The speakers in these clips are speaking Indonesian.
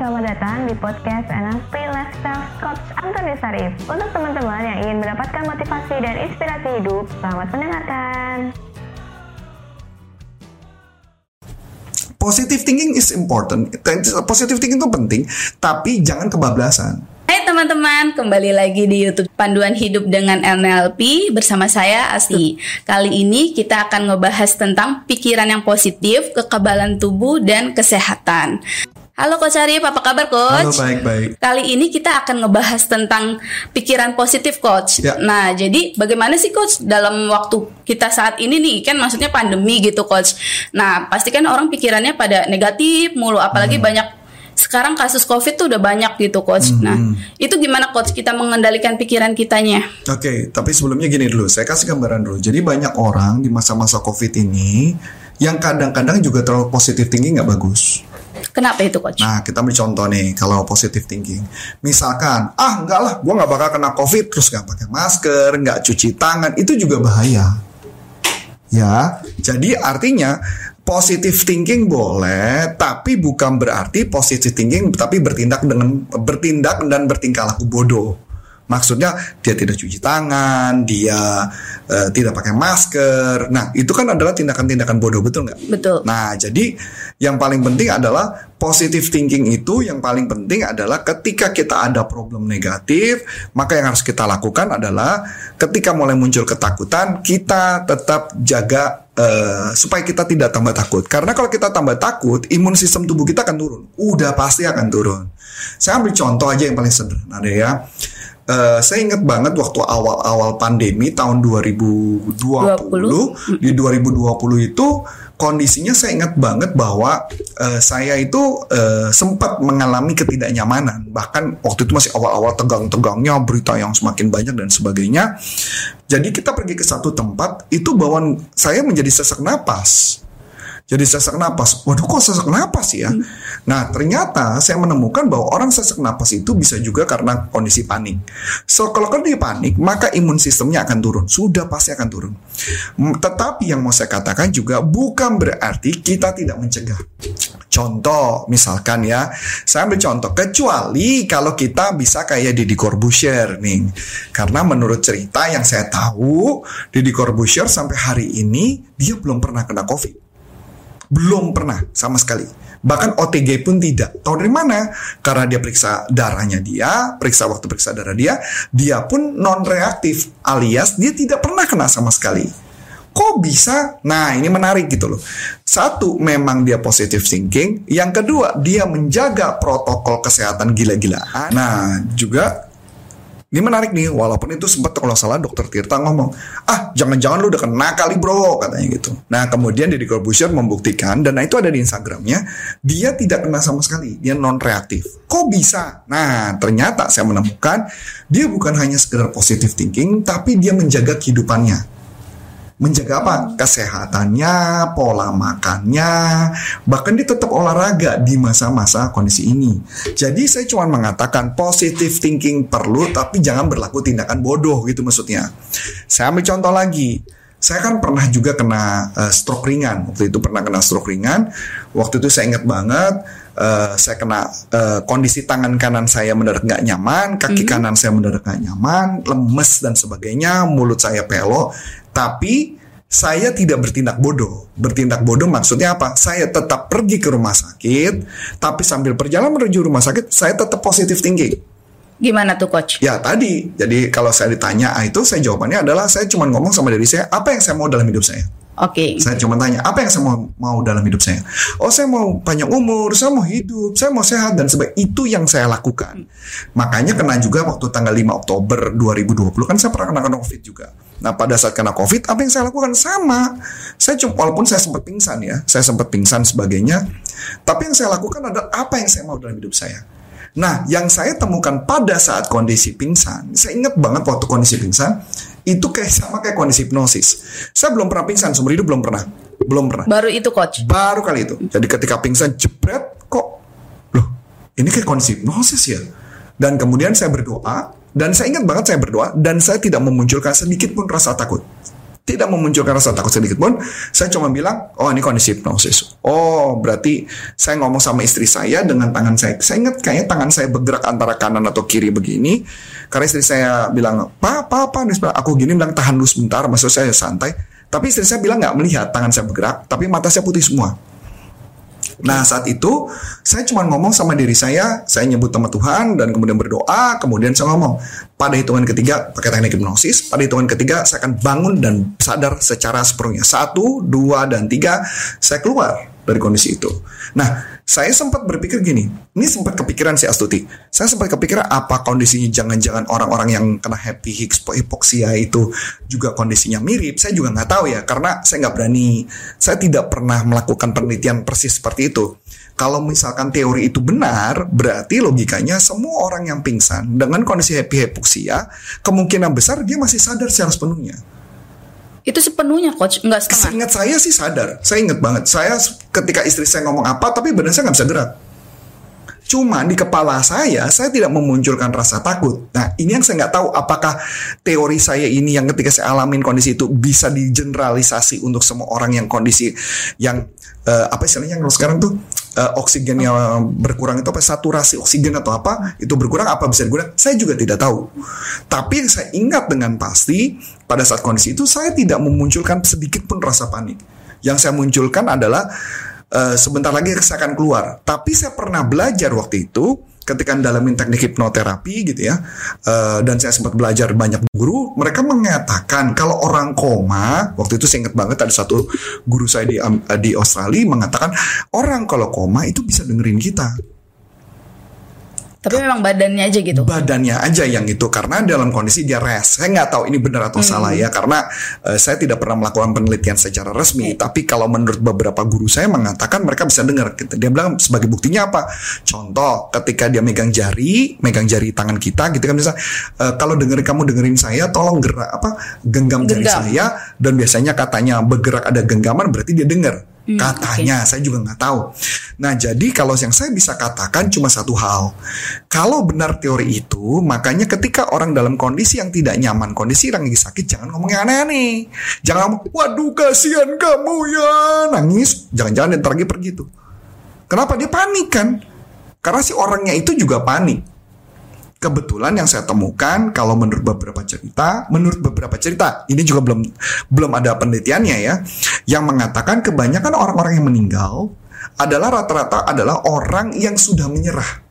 selamat datang di podcast NLP Lifestyle Coach Antoni Sarif. Untuk teman-teman yang ingin mendapatkan motivasi dan inspirasi hidup, selamat mendengarkan. Positive thinking is important. Positive thinking itu penting, tapi jangan kebablasan. Hai teman-teman, kembali lagi di YouTube Panduan Hidup dengan NLP bersama saya Asti. Kali ini kita akan ngebahas tentang pikiran yang positif, kekebalan tubuh, dan kesehatan. Halo Coach Arif, apa kabar Coach? Halo, baik-baik. Kali ini kita akan ngebahas tentang pikiran positif Coach. Ya. Nah, jadi bagaimana sih Coach dalam waktu kita saat ini nih, kan maksudnya pandemi gitu Coach. Nah, pasti kan orang pikirannya pada negatif mulu, apalagi Hmm. banyak sekarang kasus COVID tuh udah banyak gitu Coach. Hmm. Nah, itu gimana Coach kita mengendalikan pikiran kitanya? Oke, tapi sebelumnya gini dulu, saya kasih gambaran dulu. Jadi banyak orang di masa-masa COVID ini yang kadang-kadang juga terlalu positive thinking nggak bagus. Kenapa itu Coach? Nah, kita ambil contoh nih kalau positive thinking. Misalkan, ah enggak lah, gua nggak bakal kena COVID terus nggak pakai masker, nggak cuci tangan, itu juga bahaya. Ya, jadi artinya positive thinking boleh, tapi bukan berarti positive thinking tapi bertindak dengan bertindak dan bertingkah laku bodoh. Maksudnya dia tidak cuci tangan, dia eh, tidak pakai masker. Nah, itu kan adalah tindakan-tindakan bodoh, betul nggak? Betul. Nah, jadi yang paling penting adalah positive thinking itu yang paling penting adalah ketika kita ada problem negatif, maka yang harus kita lakukan adalah ketika mulai muncul ketakutan, kita tetap jaga eh, supaya kita tidak tambah takut. Karena kalau kita tambah takut, imun sistem tubuh kita akan turun. Udah pasti akan turun. Saya ambil contoh aja yang paling sederhana deh ya. Eh, saya ingat banget waktu awal-awal pandemi tahun 2020 di 2020 itu kondisinya saya ingat banget bahwa eh, saya itu eh, sempat mengalami ketidaknyamanan. Bahkan waktu itu masih awal-awal tegang-tegangnya berita yang semakin banyak dan sebagainya. Jadi kita pergi ke satu tempat itu bawaan saya menjadi sesak napas jadi sesak napas. Waduh kok sesak napas ya? Nah ternyata saya menemukan bahwa orang sesak napas itu bisa juga karena kondisi panik. So kalau dia panik maka imun sistemnya akan turun. Sudah pasti akan turun. Tetapi yang mau saya katakan juga bukan berarti kita tidak mencegah. Contoh misalkan ya, saya ambil contoh kecuali kalau kita bisa kayak Deddy Corbuzier nih. Karena menurut cerita yang saya tahu, Deddy Corbuzier sampai hari ini dia belum pernah kena COVID. Belum pernah sama sekali. Bahkan OTG pun tidak. Tahu dari mana? Karena dia periksa darahnya dia, periksa waktu periksa darah dia, dia pun non reaktif alias dia tidak pernah kena sama sekali. Kok bisa? Nah, ini menarik gitu loh. Satu, memang dia positive thinking. Yang kedua, dia menjaga protokol kesehatan gila-gilaan. Nah, juga ini menarik nih, walaupun itu sempat kalau salah dokter Tirta ngomong, ah jangan-jangan lu udah kena kali bro, katanya gitu. Nah kemudian Deddy Corbuzier membuktikan, dan itu ada di Instagramnya, dia tidak kena sama sekali, dia non reaktif. Kok bisa? Nah ternyata saya menemukan, dia bukan hanya sekedar positive thinking, tapi dia menjaga kehidupannya menjaga apa? Kesehatannya, pola makannya, bahkan dia tetap olahraga di masa-masa kondisi ini. Jadi saya cuma mengatakan positive thinking perlu, tapi jangan berlaku tindakan bodoh gitu maksudnya. Saya ambil contoh lagi. Saya kan pernah juga kena eh, stroke ringan. Waktu itu pernah kena stroke ringan. Waktu itu saya ingat banget. Eh, saya kena eh, kondisi tangan kanan saya mendadak nggak nyaman, kaki kanan saya mendadak nggak nyaman, lemes dan sebagainya, mulut saya pelok. Tapi saya tidak bertindak bodoh. Bertindak bodoh maksudnya apa? Saya tetap pergi ke rumah sakit, tapi sambil perjalanan menuju rumah sakit, saya tetap positive thinking. Gimana tuh Coach? Ya tadi, jadi kalau saya ditanya ah, itu, saya jawabannya adalah saya cuma ngomong sama diri saya, apa yang saya mau dalam hidup saya? Oke. Saya cuma tanya, apa yang saya mau, mau dalam hidup saya? Oh, saya mau panjang umur, saya mau hidup, saya mau sehat, dan sebagainya. Itu yang saya lakukan. Makanya kena juga waktu tanggal 5 Oktober 2020, kan saya pernah kena COVID juga. Nah, pada saat kena COVID, apa yang saya lakukan? Sama. Saya cuma, walaupun saya sempat pingsan ya, saya sempat pingsan sebagainya. Tapi yang saya lakukan adalah apa yang saya mau dalam hidup saya. Nah, yang saya temukan pada saat kondisi pingsan, saya ingat banget waktu kondisi pingsan, itu kayak sama kayak kondisi hipnosis. Saya belum pernah pingsan, seumur hidup belum pernah. Belum pernah. Baru itu Coach. Baru kali itu. Jadi ketika pingsan jebret, kok, loh, ini kayak kondisi hipnosis ya. Dan kemudian saya berdoa, dan saya ingat banget saya berdoa, dan saya tidak memunculkan sedikit pun rasa takut. Tidak memunculkan rasa takut sedikit pun. Saya cuma bilang, oh ini kondisi hipnosis. Oh berarti saya ngomong sama istri saya dengan tangan saya. Saya ingat kayaknya tangan saya bergerak antara kanan atau kiri begini. Karena istri saya bilang, pak, pak, pak, aku gini bilang tahan dulu sebentar. Maksud saya santai. Tapi istri saya bilang nggak melihat tangan saya bergerak, tapi mata saya putih semua. Nah saat itu saya cuma ngomong sama diri saya, saya nyebut nama Tuhan dan kemudian berdoa, kemudian saya ngomong pada hitungan ketiga pakai teknik hipnosis, pada hitungan ketiga saya akan bangun dan sadar secara sepenuhnya. Satu, dua, dan tiga, saya keluar dari kondisi itu. Nah, saya sempat berpikir gini, ini sempat kepikiran si Astuti. Saya sempat kepikiran apa kondisinya jangan-jangan orang-orang yang kena happy hipoksia itu juga kondisinya mirip. Saya juga nggak tahu ya, karena saya nggak berani. Saya tidak pernah melakukan penelitian persis seperti itu. Kalau misalkan teori itu benar, berarti logikanya semua orang yang pingsan dengan kondisi happy hipoksia, kemungkinan besar dia masih sadar secara sepenuhnya. Itu sepenuhnya coach, enggak setengah. Seingat saya sih sadar. Saya ingat banget. Saya ketika istri saya ngomong apa, tapi badan saya nggak bisa gerak. Cuma di kepala saya, saya tidak memunculkan rasa takut. Nah, ini yang saya nggak tahu apakah teori saya ini yang ketika saya alamin kondisi itu bisa digeneralisasi untuk semua orang yang kondisi yang uh, apa istilahnya yang sekarang tuh uh, yang berkurang itu apa saturasi oksigen atau apa itu berkurang apa bisa digunakan? Saya juga tidak tahu. Tapi yang saya ingat dengan pasti pada saat kondisi itu saya tidak memunculkan sedikit pun rasa panik. Yang saya munculkan adalah uh, sebentar lagi saya akan keluar. Tapi saya pernah belajar waktu itu ketika dalamin teknik hipnoterapi gitu ya, uh, dan saya sempat belajar banyak guru, mereka mengatakan kalau orang koma, waktu itu saya ingat banget ada satu guru saya di di Australia mengatakan orang kalau koma itu bisa dengerin kita. Tapi memang badannya aja gitu. Badannya aja yang itu karena dalam kondisi dia rest. Saya nggak tahu ini benar atau hmm. salah ya karena uh, saya tidak pernah melakukan penelitian secara resmi. Hmm. Tapi kalau menurut beberapa guru saya mengatakan mereka bisa dengar. Dia bilang sebagai buktinya apa? Contoh ketika dia megang jari, megang jari tangan kita gitu kan bisa. Uh, kalau dengerin kamu dengerin saya, tolong gerak apa genggam, genggam. jari saya dan biasanya katanya bergerak ada genggaman berarti dia dengar Hmm, Katanya, okay. saya juga nggak tahu. Nah, jadi kalau yang saya bisa katakan cuma satu hal. Kalau benar teori itu, makanya ketika orang dalam kondisi yang tidak nyaman, kondisi yang lagi sakit, jangan ngomong yang aneh-aneh. Jangan ngomong, waduh kasihan kamu ya, nangis. Jangan-jangan ntar lagi pergi tuh. Kenapa dia panik kan? Karena si orangnya itu juga panik kebetulan yang saya temukan kalau menurut beberapa cerita, menurut beberapa cerita, ini juga belum belum ada penelitiannya ya, yang mengatakan kebanyakan orang-orang yang meninggal adalah rata-rata adalah orang yang sudah menyerah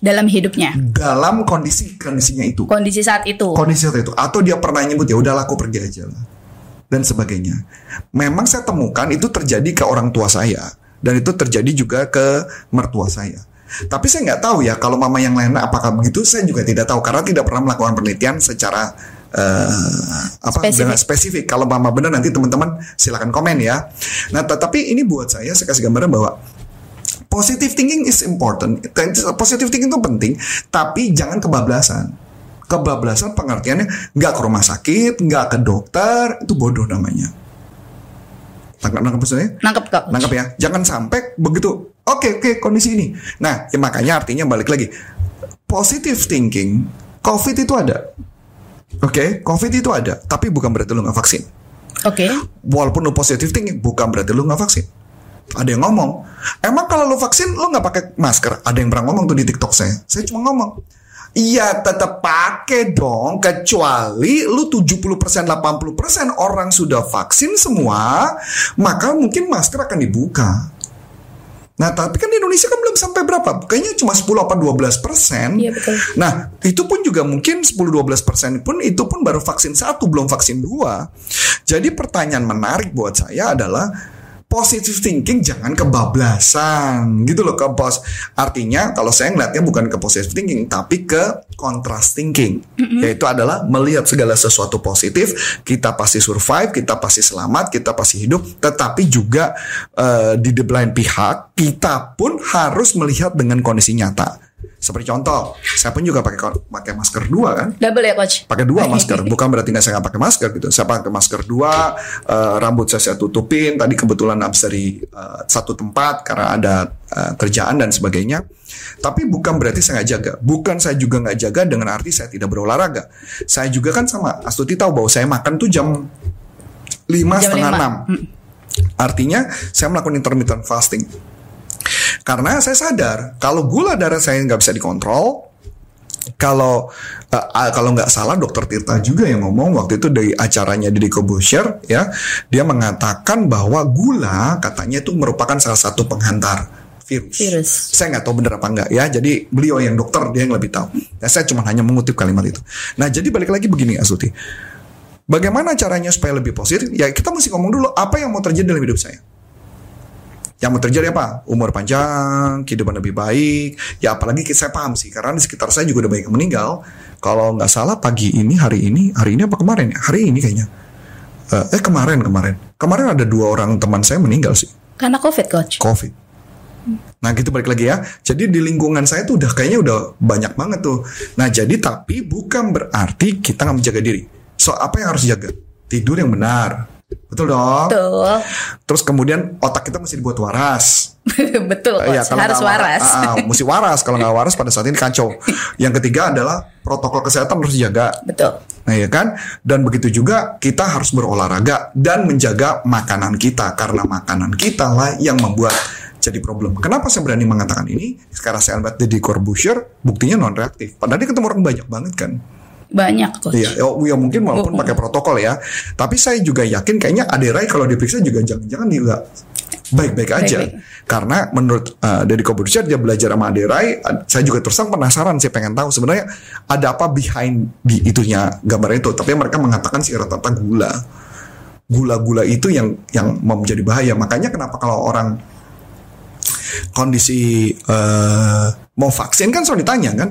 dalam hidupnya. Dalam kondisi kondisinya itu. Kondisi saat itu. Kondisi saat itu. Atau dia pernah nyebut ya udah aku pergi aja lah dan sebagainya. Memang saya temukan itu terjadi ke orang tua saya dan itu terjadi juga ke mertua saya. Tapi saya nggak tahu ya kalau mama yang lain apakah begitu saya juga tidak tahu karena tidak pernah melakukan penelitian secara uh, apa spesifik. dengan spesifik. Kalau mama benar nanti teman-teman silakan komen ya. Nah, tetapi ini buat saya saya kasih gambaran bahwa positive thinking is important. Positive thinking itu penting, tapi jangan kebablasan. Kebablasan pengertiannya nggak ke rumah sakit, nggak ke dokter, itu bodoh namanya. Nangkap nangkap maksudnya? Nangkap kok. Nangkap ya. Jangan sampai begitu Oke, okay, oke, okay, kondisi ini. Nah, ya makanya artinya balik lagi. Positive thinking, COVID itu ada. Oke, okay? COVID itu ada, tapi bukan berarti lu nggak vaksin. Oke. Okay. Walaupun lu positive thinking, bukan berarti lu nggak vaksin. Ada yang ngomong, emang kalau lu vaksin lu nggak pakai masker? Ada yang pernah ngomong tuh di TikTok saya. Saya cuma ngomong, Iya tetap pakai dong kecuali lu 70% 80% orang sudah vaksin semua maka mungkin masker akan dibuka. Nah, tapi kan di Indonesia kan belum sampai berapa? Kayaknya cuma 10 apa 12 persen. Iya, betul. Nah, itu pun juga mungkin 10-12 persen pun itu pun baru vaksin satu, belum vaksin dua. Jadi pertanyaan menarik buat saya adalah positive thinking jangan kebablasan. Gitu loh ke bos. Artinya kalau saya ngeliatnya bukan ke positive thinking tapi ke contrast thinking. Mm-hmm. yaitu adalah melihat segala sesuatu positif kita pasti survive kita pasti selamat kita pasti hidup tetapi juga uh, di the blind pihak kita pun harus melihat dengan kondisi nyata seperti contoh, saya pun juga pakai pakai masker dua kan? Double ya coach? Pakai dua masker, bukan berarti nggak saya nggak pakai masker gitu. Saya pakai masker dua, uh, rambut saya saya tutupin. Tadi kebetulan habis dari uh, satu tempat karena ada uh, kerjaan dan sebagainya. Tapi bukan berarti saya nggak jaga. Bukan saya juga nggak jaga dengan arti saya tidak berolahraga. Saya juga kan sama Astuti tahu bahwa saya makan tuh jam lima setengah enam. Artinya saya melakukan intermittent fasting. Karena saya sadar kalau gula darah saya nggak bisa dikontrol, kalau uh, kalau nggak salah dokter Tirta juga yang ngomong waktu itu dari acaranya Deddy Corbuzier ya dia mengatakan bahwa gula katanya itu merupakan salah satu penghantar virus. Virus. Saya nggak tahu benar apa enggak ya. Jadi beliau yang dokter dia yang lebih tahu. Ya, saya cuma hanya mengutip kalimat itu. Nah jadi balik lagi begini Asuti. Bagaimana caranya supaya lebih positif? Ya kita mesti ngomong dulu apa yang mau terjadi dalam hidup saya. Yang mau terjadi apa? Umur panjang, kehidupan lebih baik. Ya apalagi saya paham sih, karena di sekitar saya juga udah banyak yang meninggal. Kalau nggak salah pagi ini, hari ini, hari ini apa kemarin ya? Hari ini kayaknya. Eh, eh kemarin, kemarin. Kemarin ada dua orang teman saya meninggal sih, Karena COVID, coach. COVID. Nah gitu balik lagi ya. Jadi di lingkungan saya tuh udah kayaknya udah banyak banget tuh. Nah jadi tapi bukan berarti kita nggak menjaga diri. So apa yang harus jaga? Tidur yang benar. Betul dong. Betul. Terus kemudian otak kita mesti dibuat waras. Betul. Iya, kalau Harus waras. Ah, ah, mesti waras. Kalau nggak waras pada saat ini kacau. Yang ketiga adalah protokol kesehatan harus dijaga. Betul. Nah ya kan, dan begitu juga kita harus berolahraga dan menjaga makanan kita karena makanan kita lah yang membuat jadi problem. Kenapa saya berani mengatakan ini? Sekarang saya lihat di Corbusier, buktinya non reaktif. Padahal dia ketemu orang banyak banget kan. Banyak, coach. Iya, ya, ya mungkin walaupun Oh, oh. pakai protokol ya. Tapi saya juga yakin kayaknya Aderai kalau diperiksa juga jangan-jangan juga baik-baik aja. Baik-baik. Karena menurut uh, dari Corbusier dia belajar sama Aderai, ad- saya juga terus terang penasaran sih pengen tahu sebenarnya ada apa behind di itunya gambar itu. Tapi mereka mengatakan sih rata-rata gula. Gula-gula itu yang yang menjadi bahaya. Makanya kenapa kalau orang kondisi eh, mau vaksin kan selalu ditanya kan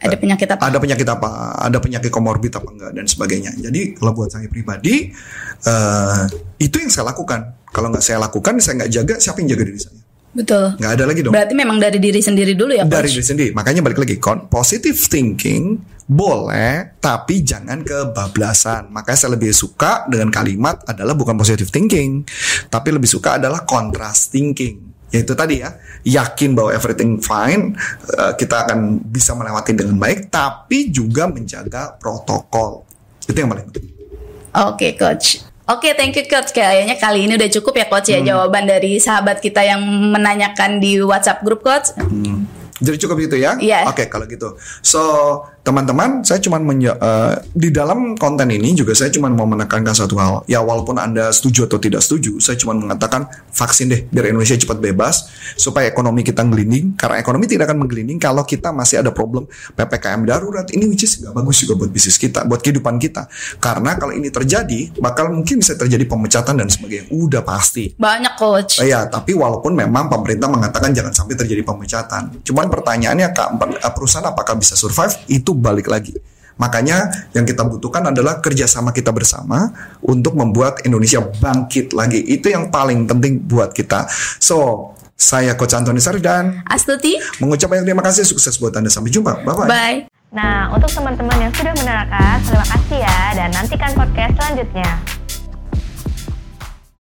Ada penyakit apa? ada penyakit apa, ada penyakit komorbid apa enggak dan sebagainya. Jadi kalau buat saya pribadi eh itu yang saya lakukan. Kalau nggak saya lakukan, saya nggak jaga, siapa yang jaga diri saya? Betul. Nggak ada lagi dong. Berarti memang dari diri sendiri dulu ya, Dari coach? diri sendiri. Makanya balik lagi, kon- positive thinking boleh, tapi jangan kebablasan. Makanya saya lebih suka dengan kalimat adalah bukan positive thinking, tapi lebih suka adalah contrast thinking. Yaitu tadi ya, yakin bahwa everything fine, eh, kita akan bisa melewati dengan baik, tapi juga menjaga protokol. Itu yang paling penting. Oke, coach. Oke, thank you coach. Kayaknya kali ini udah cukup ya coach ya jawaban dari sahabat kita yang menanyakan di WhatsApp grup coach. Jadi cukup itu ya? Iya. Oke kalau gitu. So teman-teman, saya cuma menja- eh, di dalam konten ini juga saya cuma mau menekankan satu hal. Ya walaupun anda setuju atau tidak setuju, saya cuma mengatakan vaksin deh biar Indonesia cepat bebas supaya ekonomi kita ngelinding. Karena ekonomi tidak akan menggelinding kalau kita masih ada problem ppkm darurat. Ini which is gak bagus juga buat bisnis kita, buat kehidupan kita. Karena kalau ini terjadi, bakal mungkin bisa terjadi pemecatan dan sebagainya. Udah pasti. Banyak coach. Iya, tapi walaupun memang pemerintah mengatakan jangan sampai terjadi pemecatan. Cuman pertanyaannya Kak, perusahaan apakah bisa survive? Itu balik lagi. Makanya yang kita butuhkan adalah kerjasama kita bersama untuk membuat Indonesia bangkit lagi. Itu yang paling penting buat kita. So, saya Coach Antoni Sari dan Astuti, mengucapkan terima kasih sukses buat Anda. Sampai jumpa. Bye-bye. bye. Nah, untuk teman-teman yang sudah menerangkan, terima kasih ya dan nantikan podcast selanjutnya.